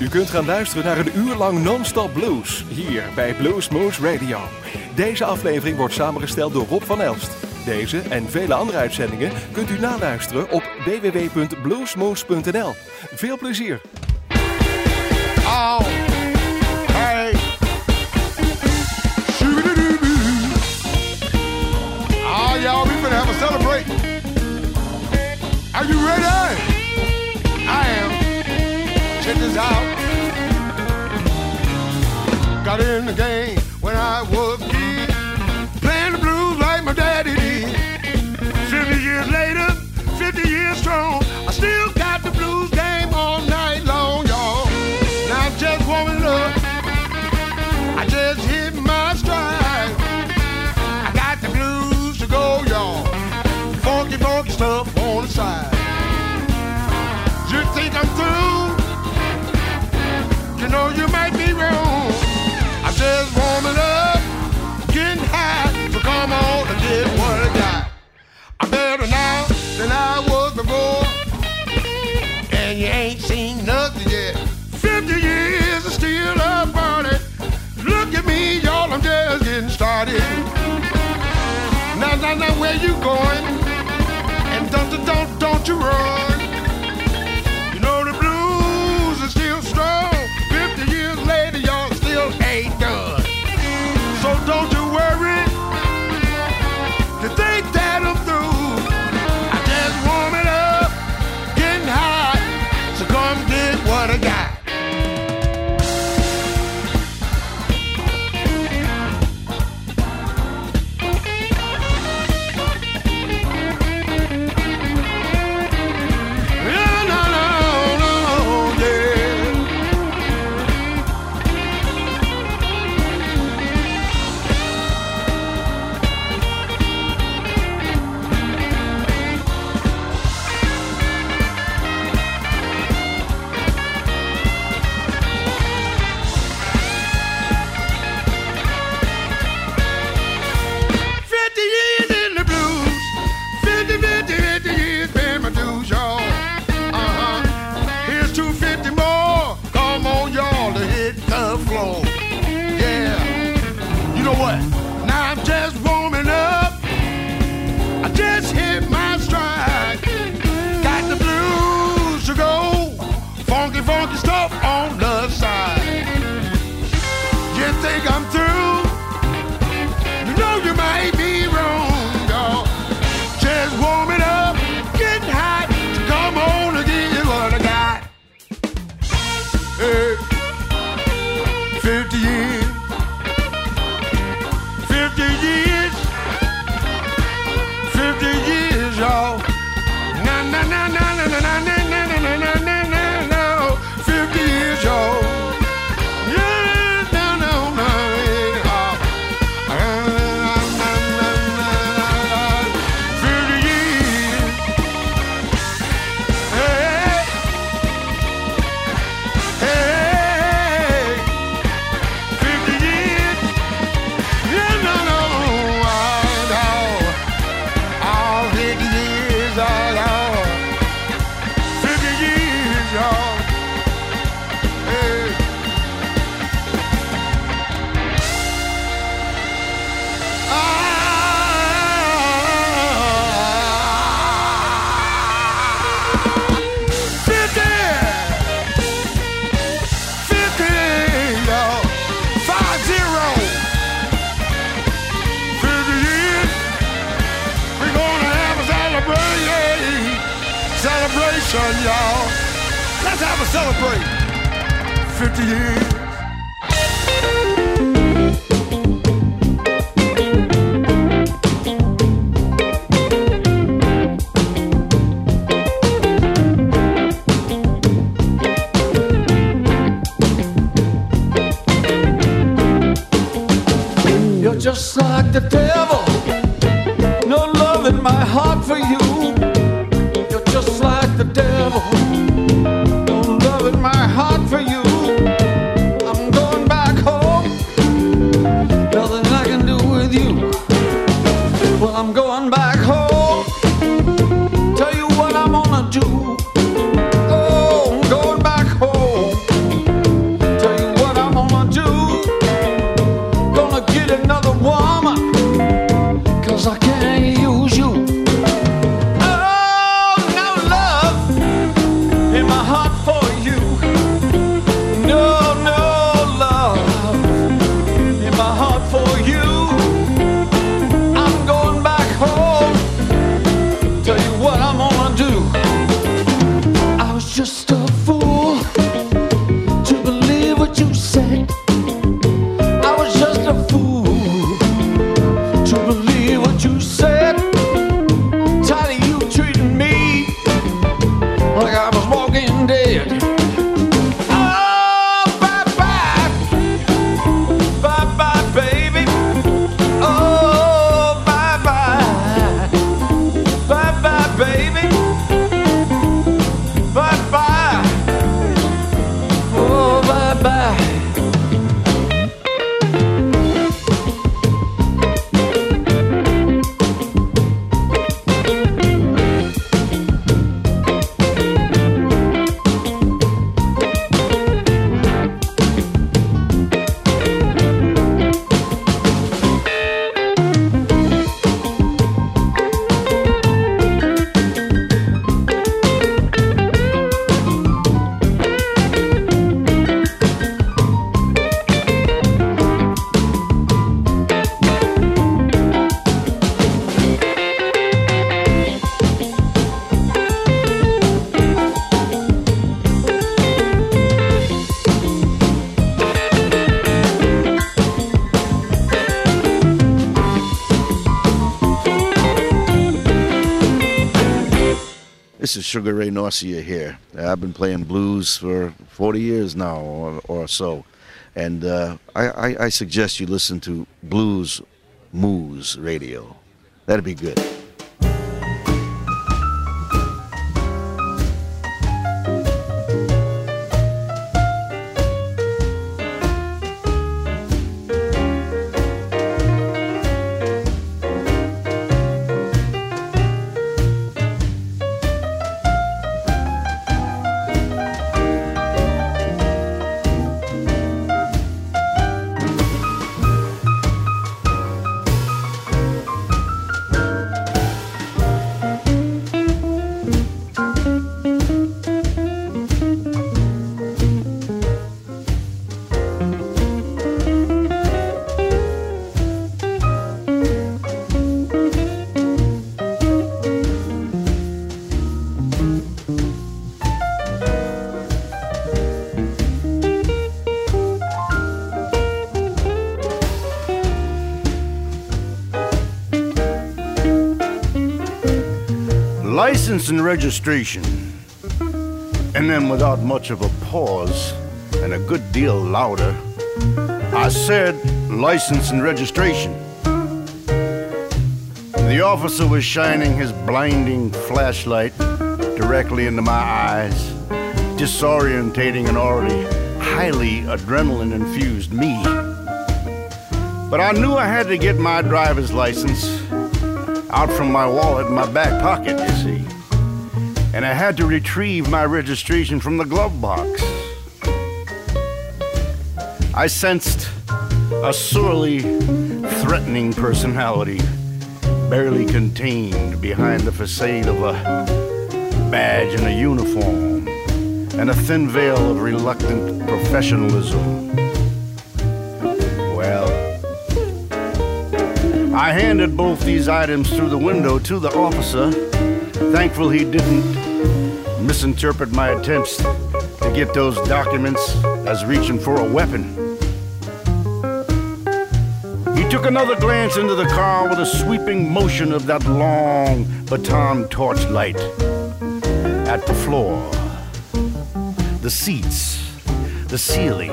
U kunt gaan luisteren naar een uur lang non-stop blues hier bij Blues Moose Radio. Deze aflevering wordt samengesteld door Rob van Elst. Deze en vele andere uitzendingen kunt u naluisteren op www.bluesmoose.nl. Veel plezier! Oh, y'all, we finna have a celebrate. Are you ready? I am. Check this out. Got in the game when I was a kid, playing the blues like my daddy did. 50 years later, 50 years strong, I still got the blues game all night long, y'all. Now I'm just warming up. I just hit my stride. I got the blues to go, y'all. Funky, funky stuff on the side. You think I'm through? You know you might be wrong. Come on and get what I got. I'm better now than I was before. And you ain't seen nothing yet. 50 years is still a party. Look at me, y'all, I'm just getting started. Now, now, now, where you going? And don't, don't, don't you run. Celebrate. 50 years. Sugar Ray Norcia here. I've been playing blues for 40 years now or, or so. And uh, I, I, I suggest you listen to Blues Moose Radio. That'd be good. And registration. And then, without much of a pause and a good deal louder, I said license and registration. The officer was shining his blinding flashlight directly into my eyes, disorientating an already highly adrenaline infused me. But I knew I had to get my driver's license out from my wallet in my back pocket, you see and I had to retrieve my registration from the glove box. I sensed a sorely threatening personality, barely contained behind the facade of a badge and a uniform, and a thin veil of reluctant professionalism. Well, I handed both these items through the window to the officer, thankful he didn't misinterpret my attempts to get those documents as reaching for a weapon. He took another glance into the car with a sweeping motion of that long baton torchlight at the floor, the seats, the ceiling.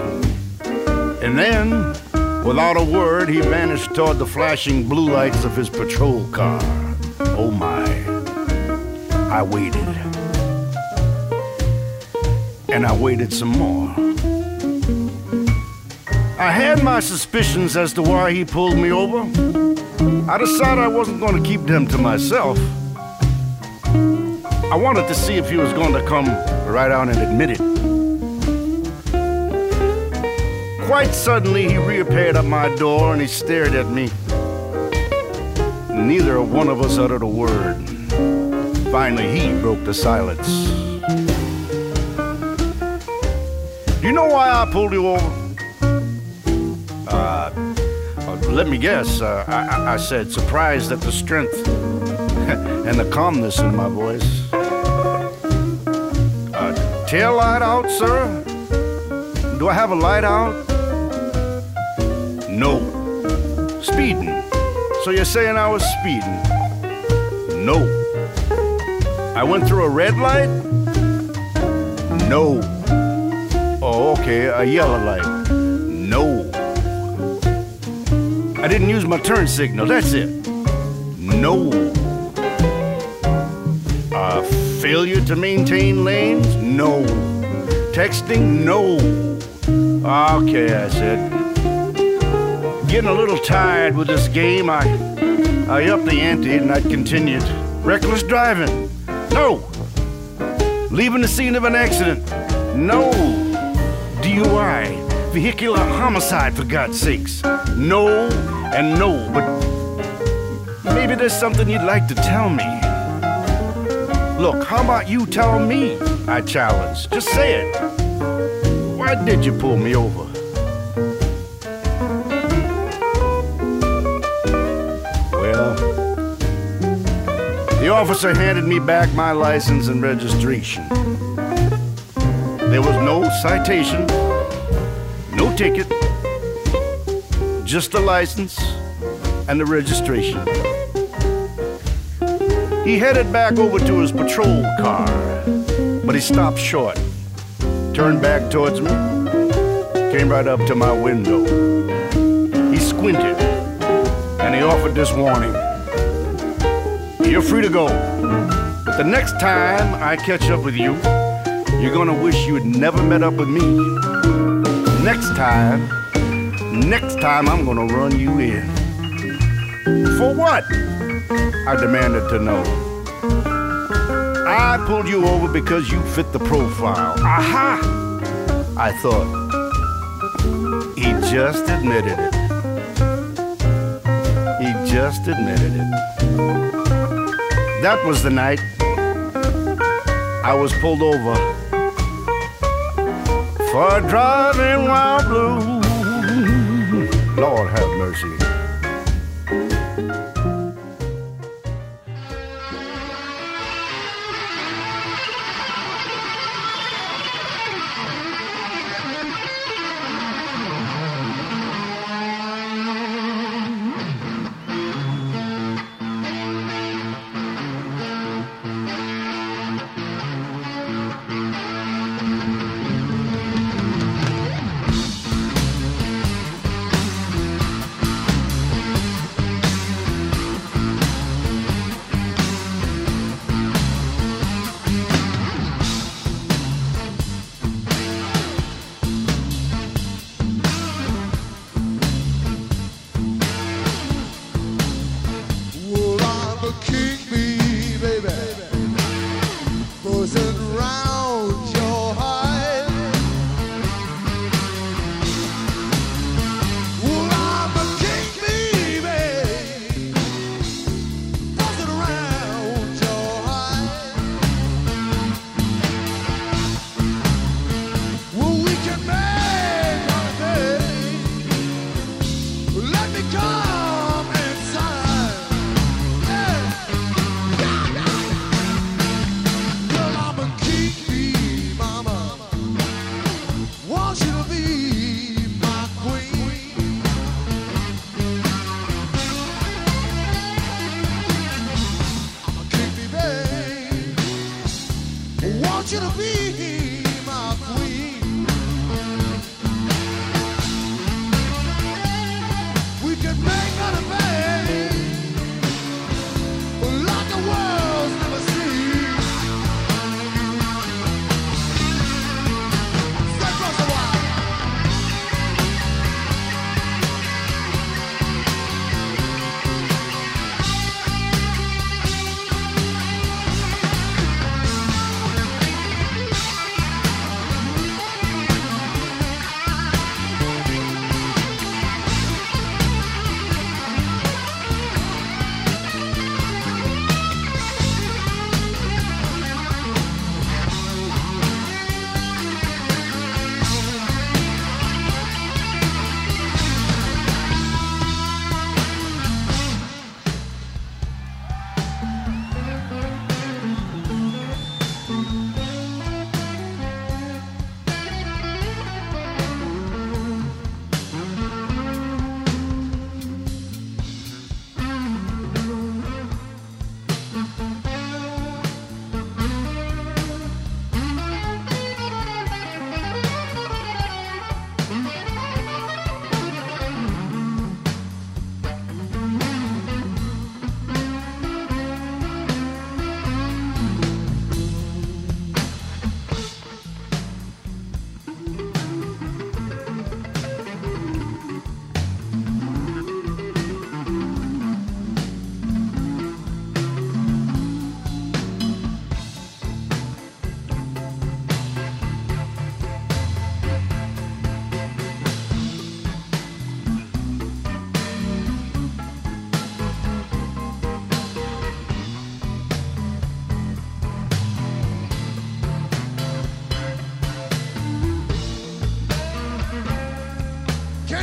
And then, without a word, he vanished toward the flashing blue lights of his patrol car. Oh my. I waited and I waited some more. I had my suspicions as to why he pulled me over. I decided I wasn't going to keep them to myself. I wanted to see if he was going to come right out and admit it. Quite suddenly, he reappeared at my door and he stared at me. Neither one of us uttered a word. Finally, he broke the silence. You know why I pulled you over? Uh, uh let me guess. Uh, I, I, said, surprised at the strength and the calmness in my voice. Uh, tail light out, sir? Do I have a light out? No. Speeding. So you're saying I was speeding? No. I went through a red light? No. Okay, a yellow light. No. I didn't use my turn signal, that's it. No. Uh, failure to maintain lanes? No. Texting? No. Okay, I said. Getting a little tired with this game, I, I upped the ante and I continued. Reckless driving? No. Leaving the scene of an accident? No. DUI, vehicular homicide, for God's sakes. No and no, but maybe there's something you'd like to tell me. Look, how about you tell me? I challenged. Just say it. Why did you pull me over? Well, the officer handed me back my license and registration. There was no citation, no ticket, just the license and the registration. He headed back over to his patrol car, but he stopped short, turned back towards me, came right up to my window. He squinted, and he offered this warning You're free to go, but the next time I catch up with you, you're gonna wish you had never met up with me. Next time, next time I'm gonna run you in. For what? I demanded to know. I pulled you over because you fit the profile. Aha! I thought. He just admitted it. He just admitted it. That was the night I was pulled over for driving while blue. Lord have mercy.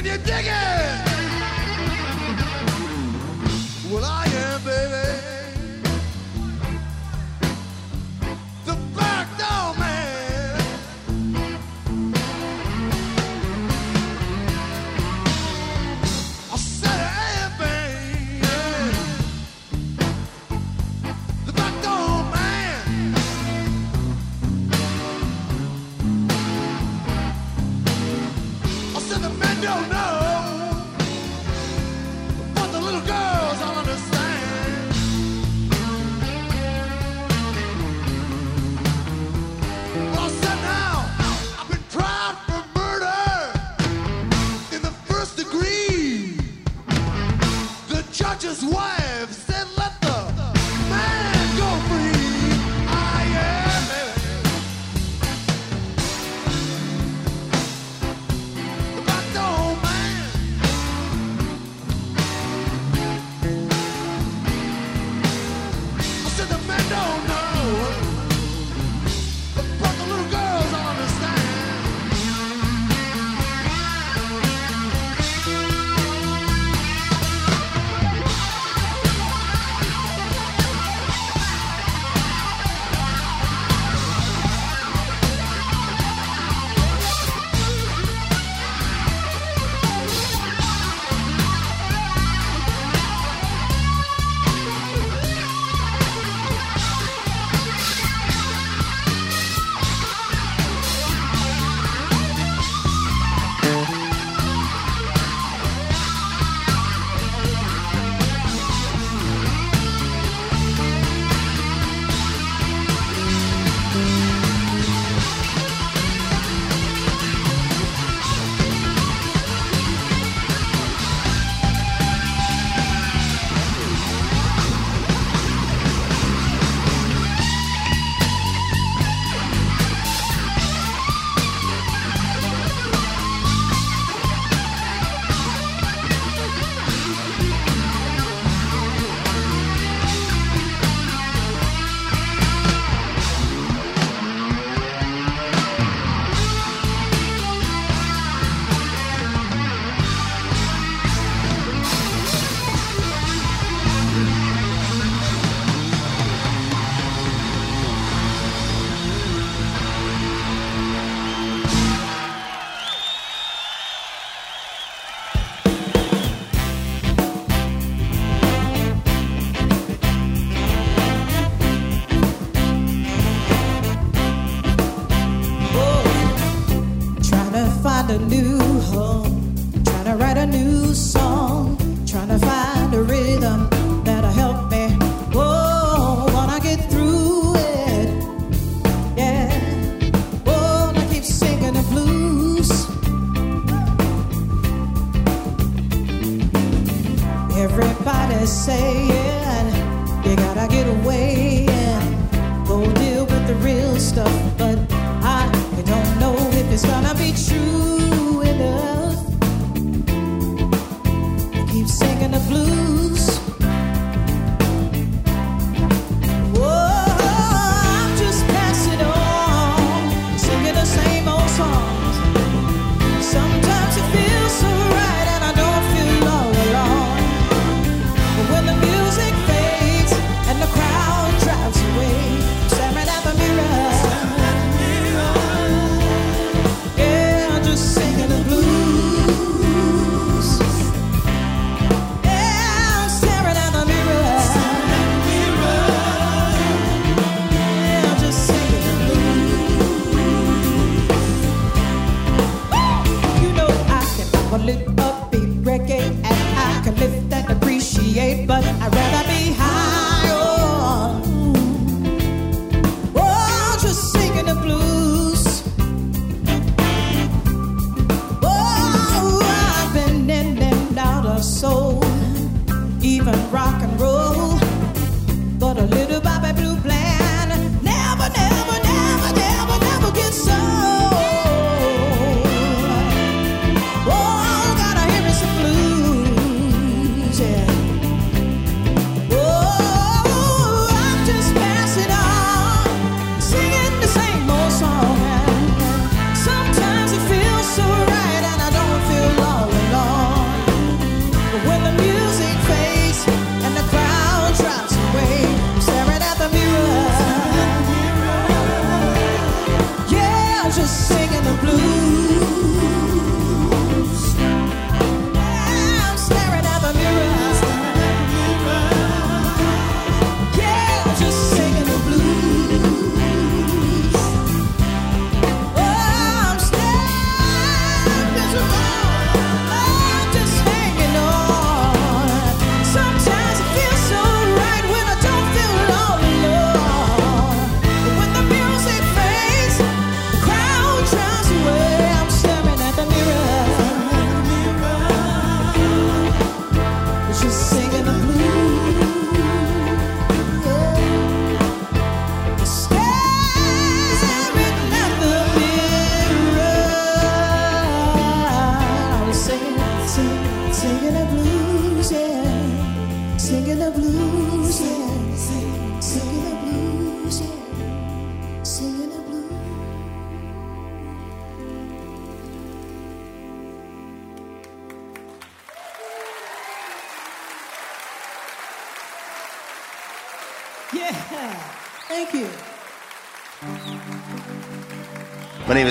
Can you dig it? Well, I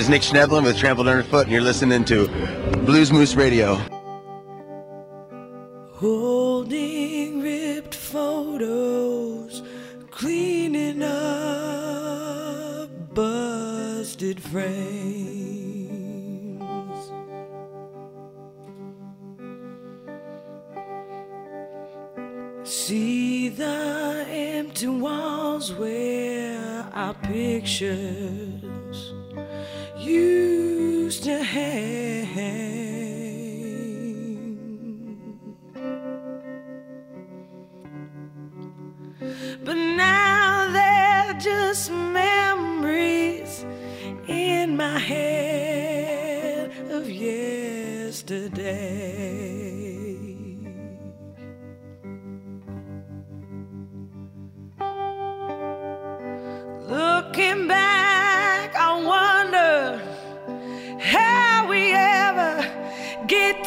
is Nick Schnebelen with Trampled Underfoot, and you're listening to Blues Moose Radio. Holding ripped photos, cleaning up busted frames. See the empty walls where our pictures used to hang. But now they're just memories in my head of yesterday. Looking back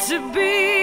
to be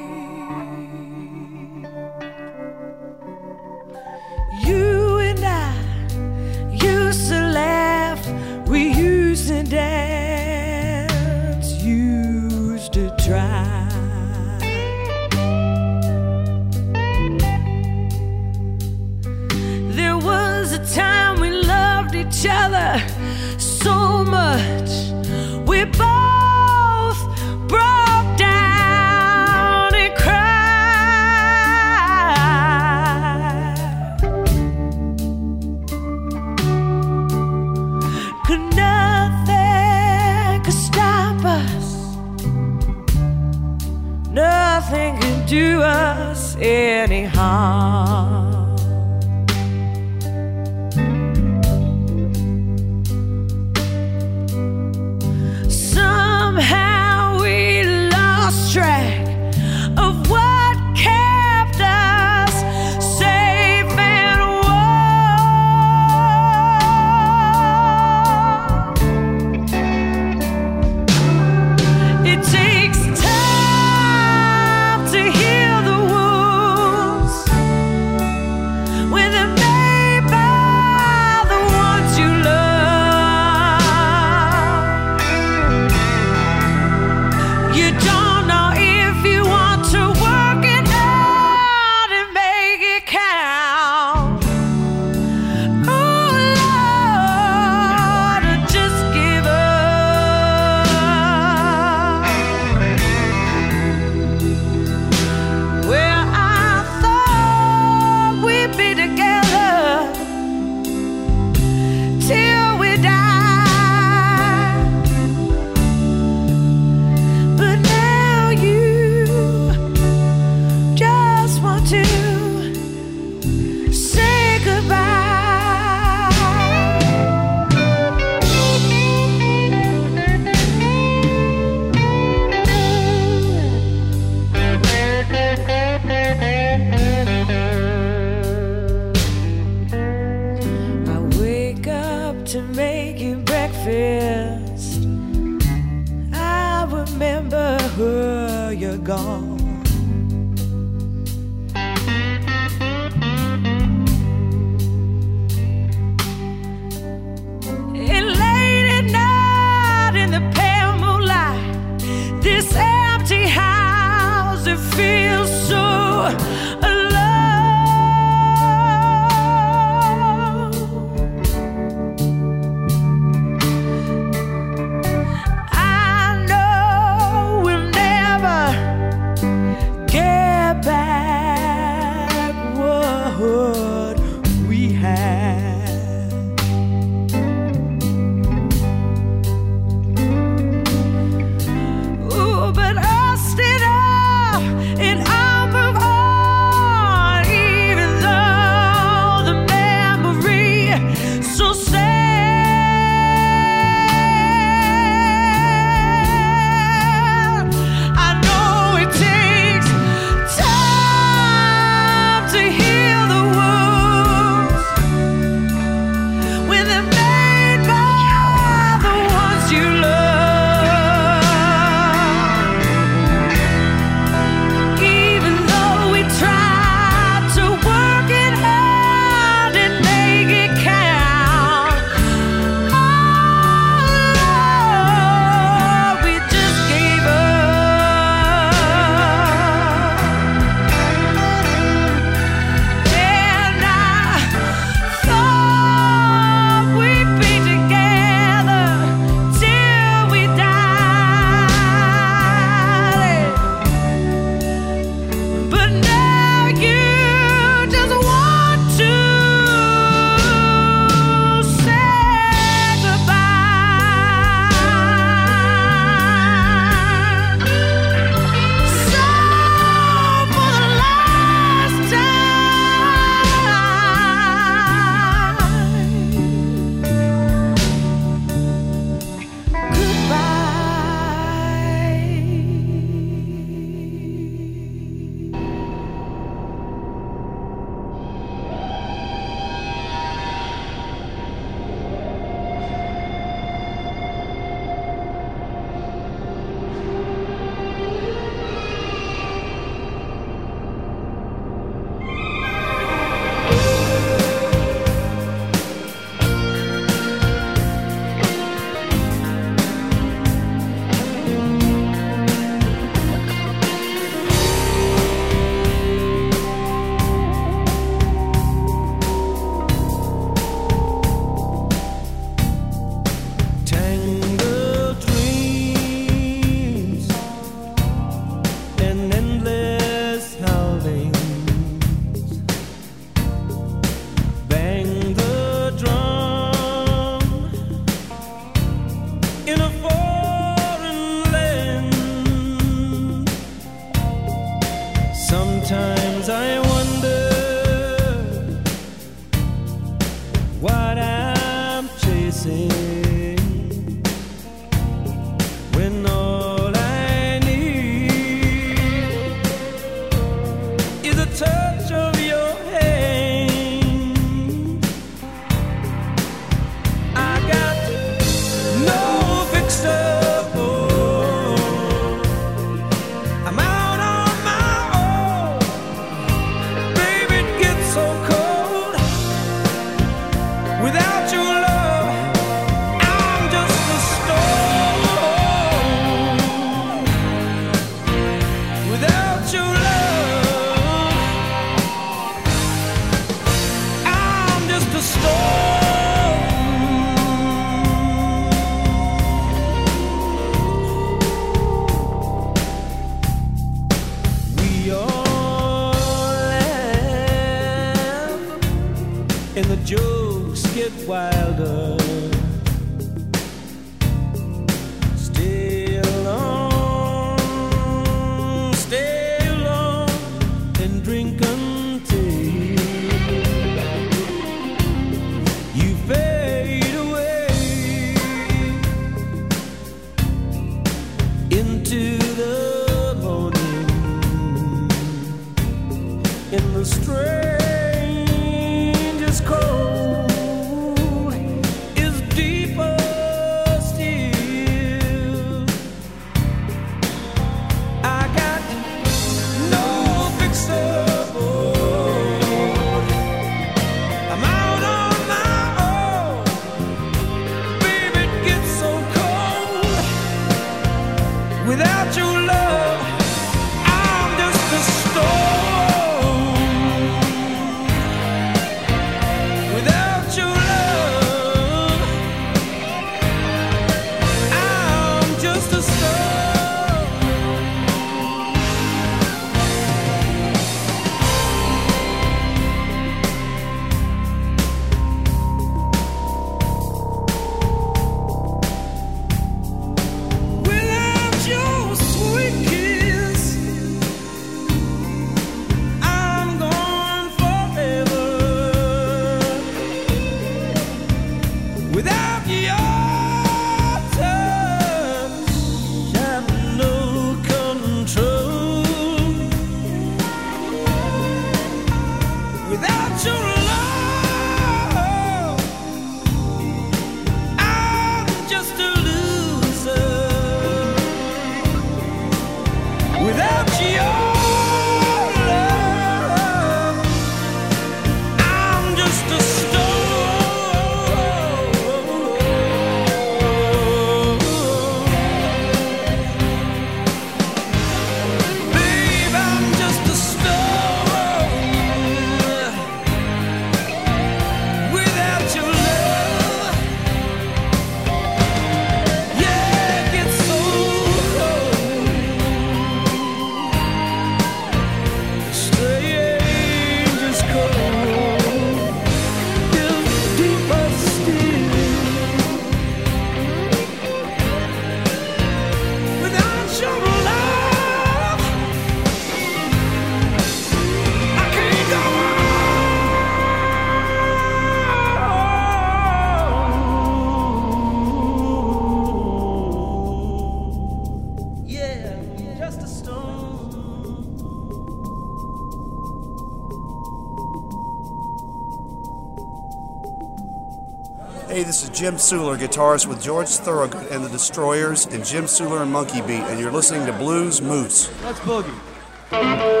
Jim Suhler, guitarist with George Thorogood and the Destroyers, and Jim Suhler and Monkey Beat, and you're listening to Blues Moose. Let's boogie.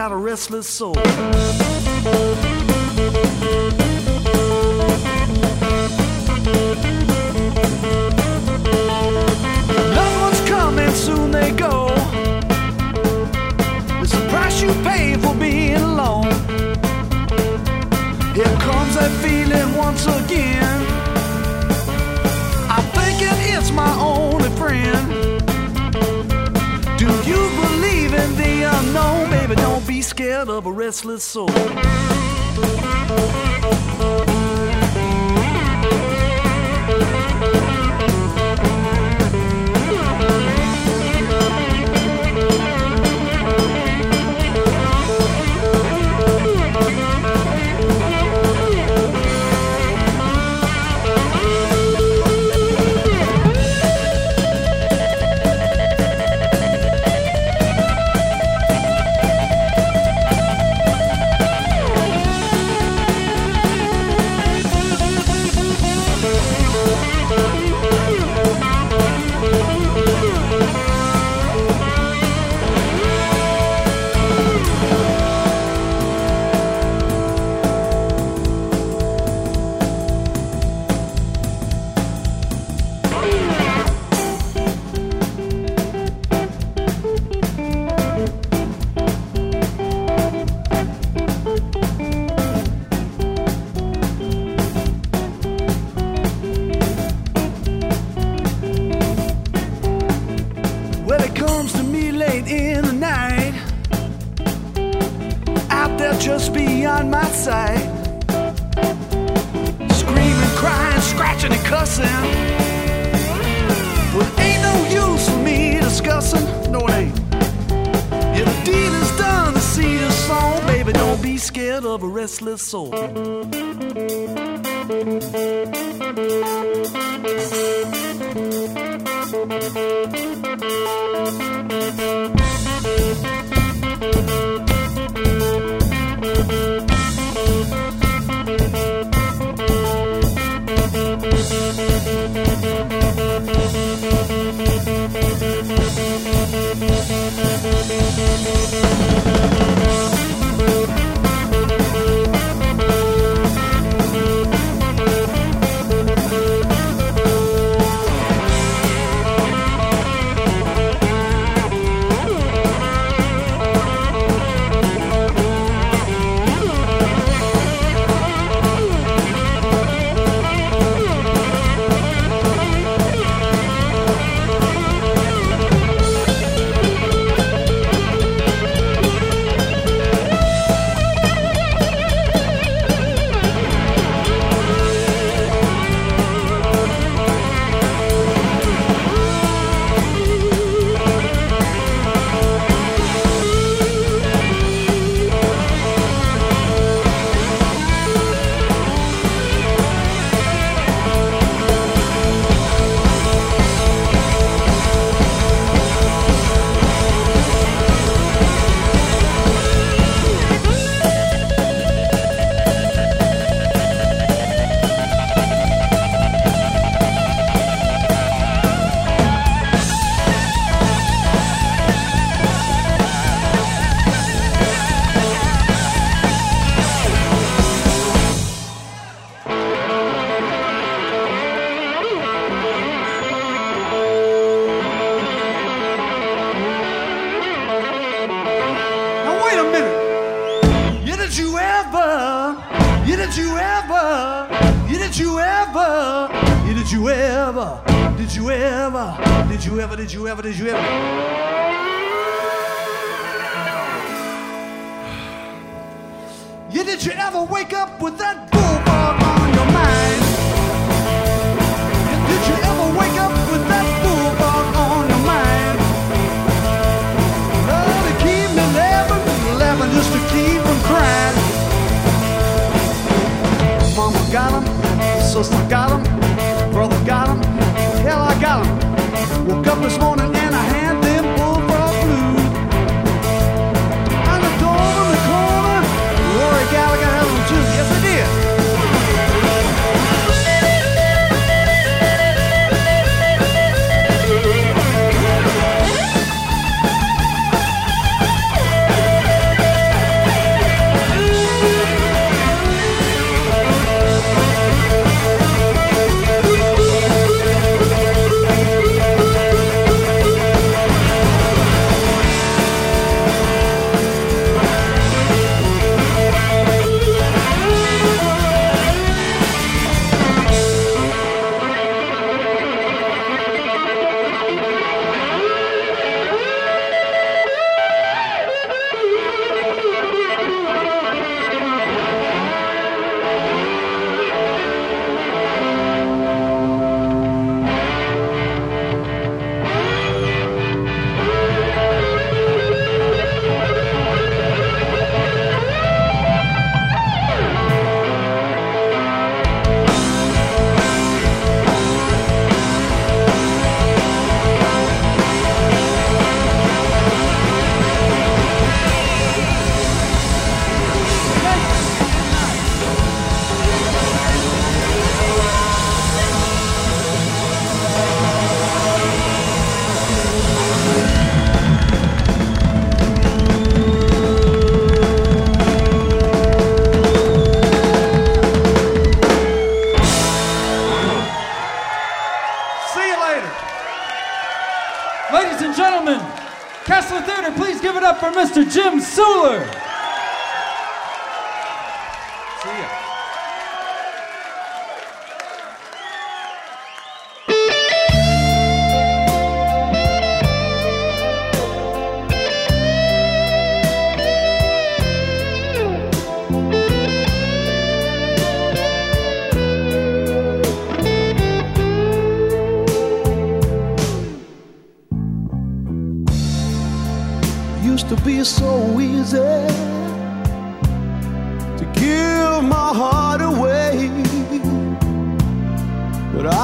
got a restless soul. Loved ones come and soon they go. It's the price you pay for being alone. Here comes that feeling once again. I'm thinking it's my only friend. Do you believe in the unknown? scared of a restless soul. coração.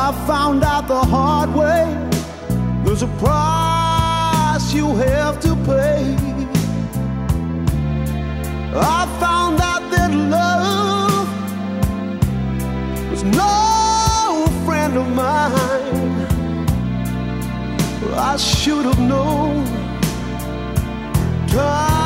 I found out the hard way there's a price you have to pay. I found out that love was no friend of mine. I should have known. Time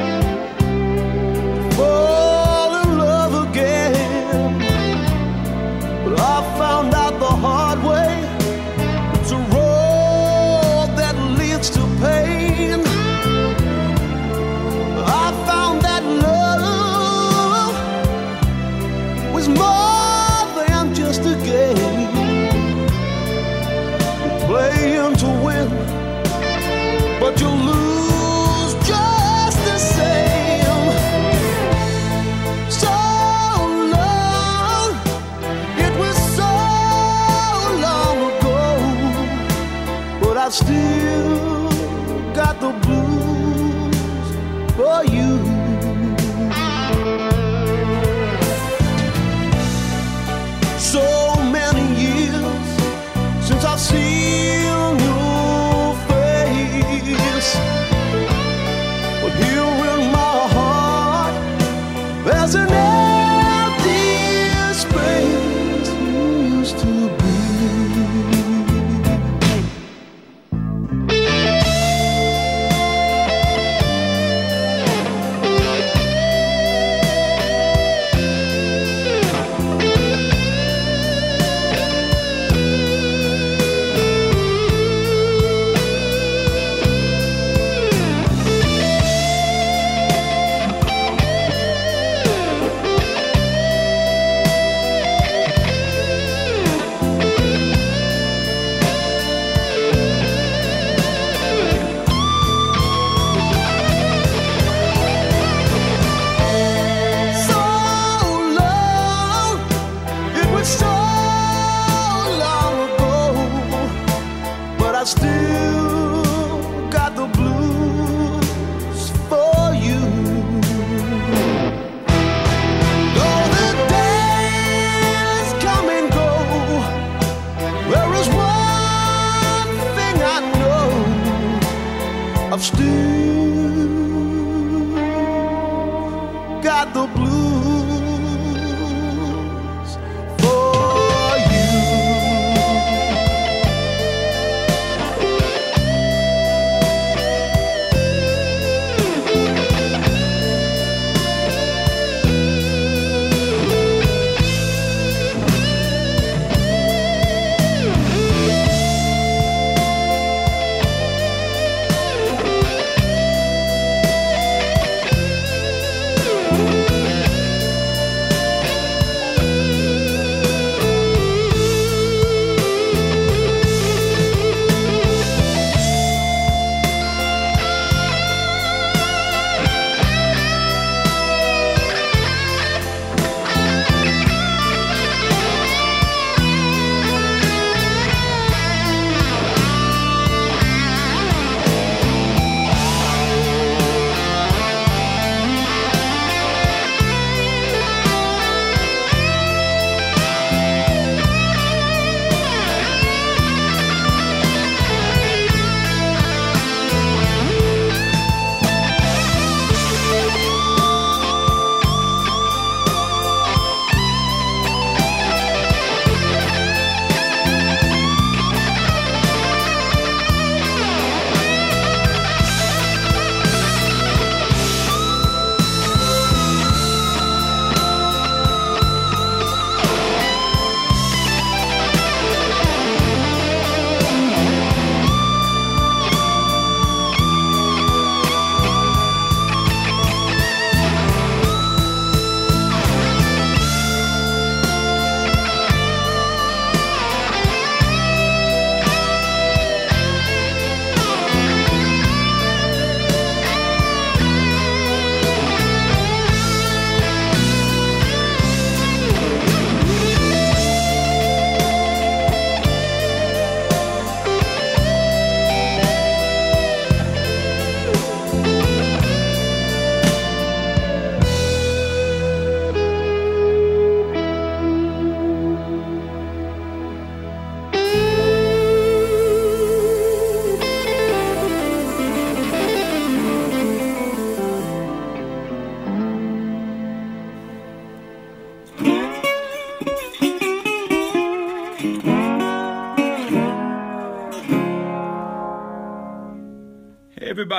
doesn't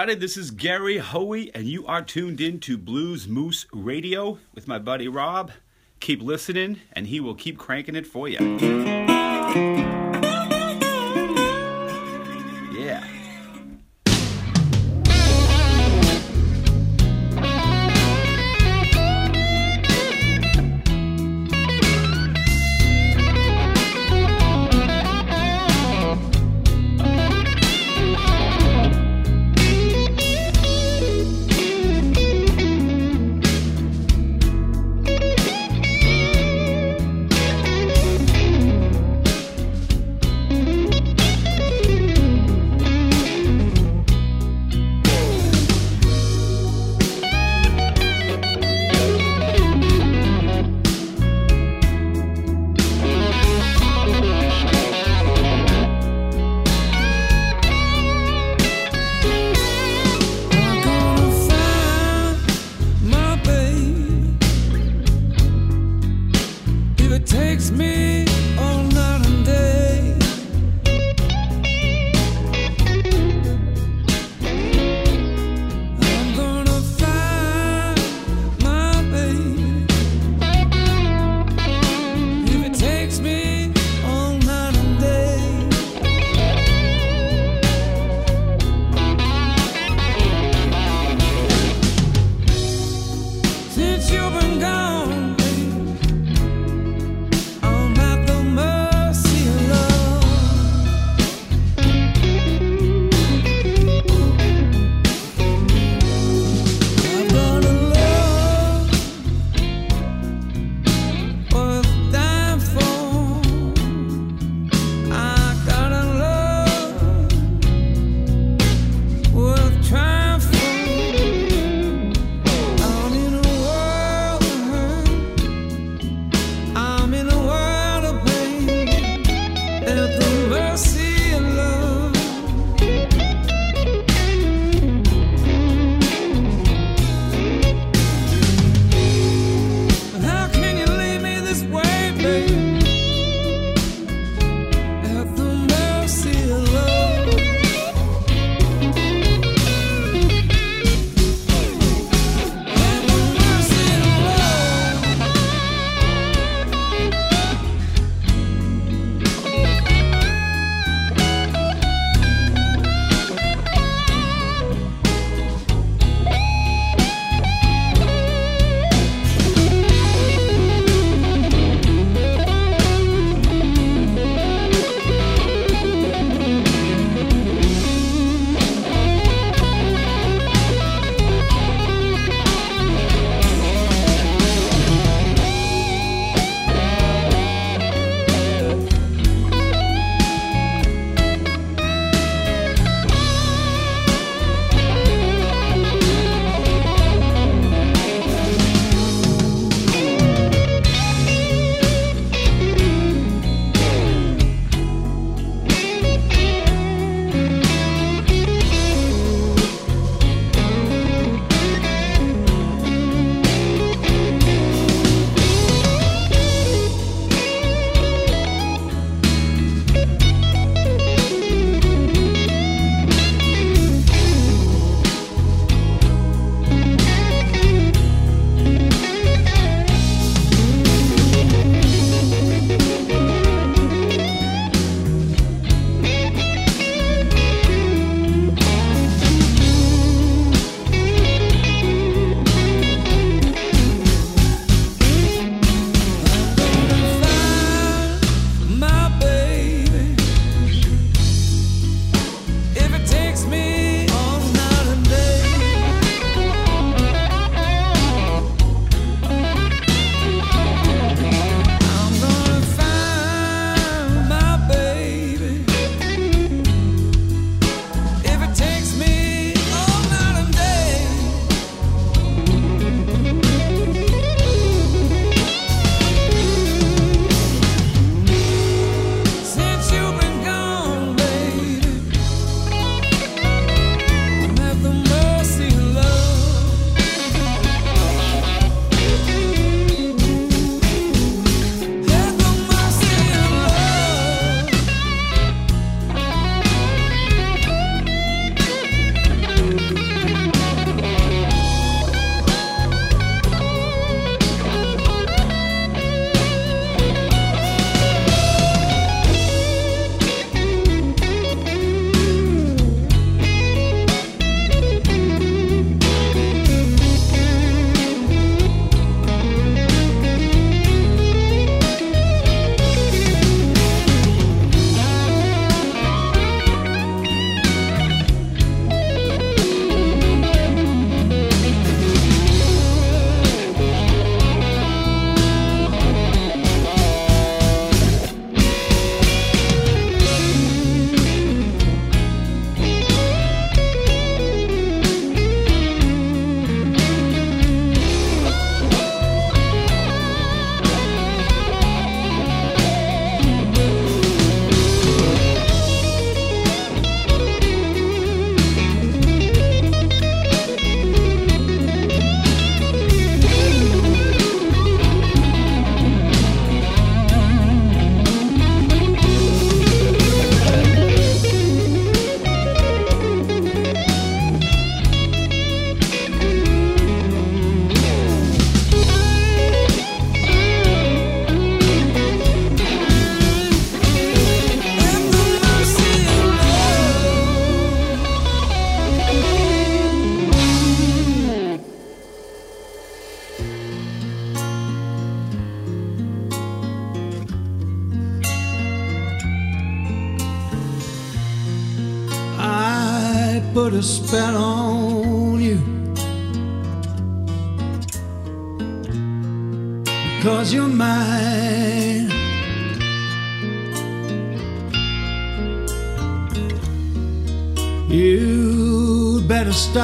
everybody, this is Gary Hoey, and you are tuned in to Blues Moose Radio with my buddy Rob. Keep listening, and he will keep cranking it for you.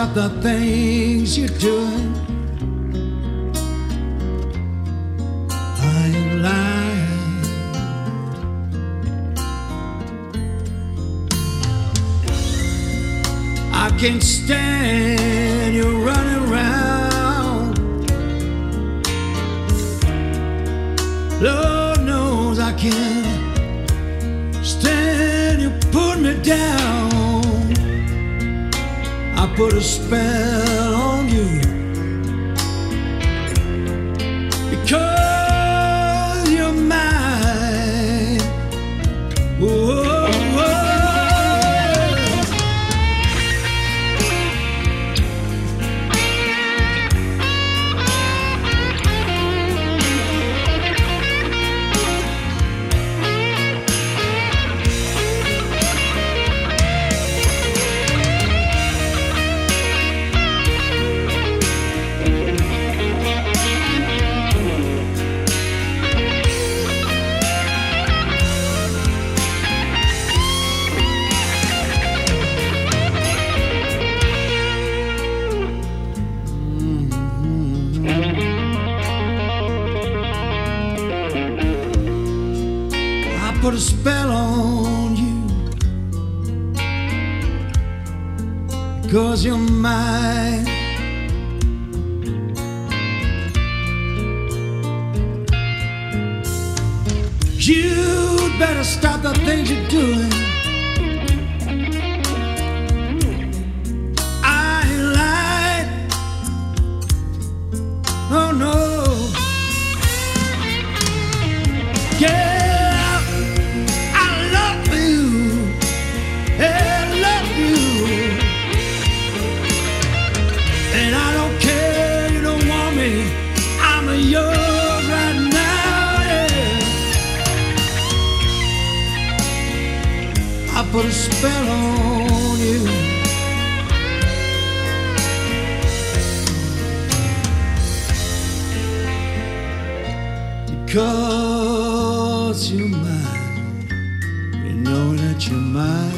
Stop the things you're doing. I ain't lying. I can't stand you running around. Lord knows I can't stand you put me down. Put a spell on you because you're mine. You'd better stop the things you're doing. A spell on you. Because you're mine, you know that you're mine.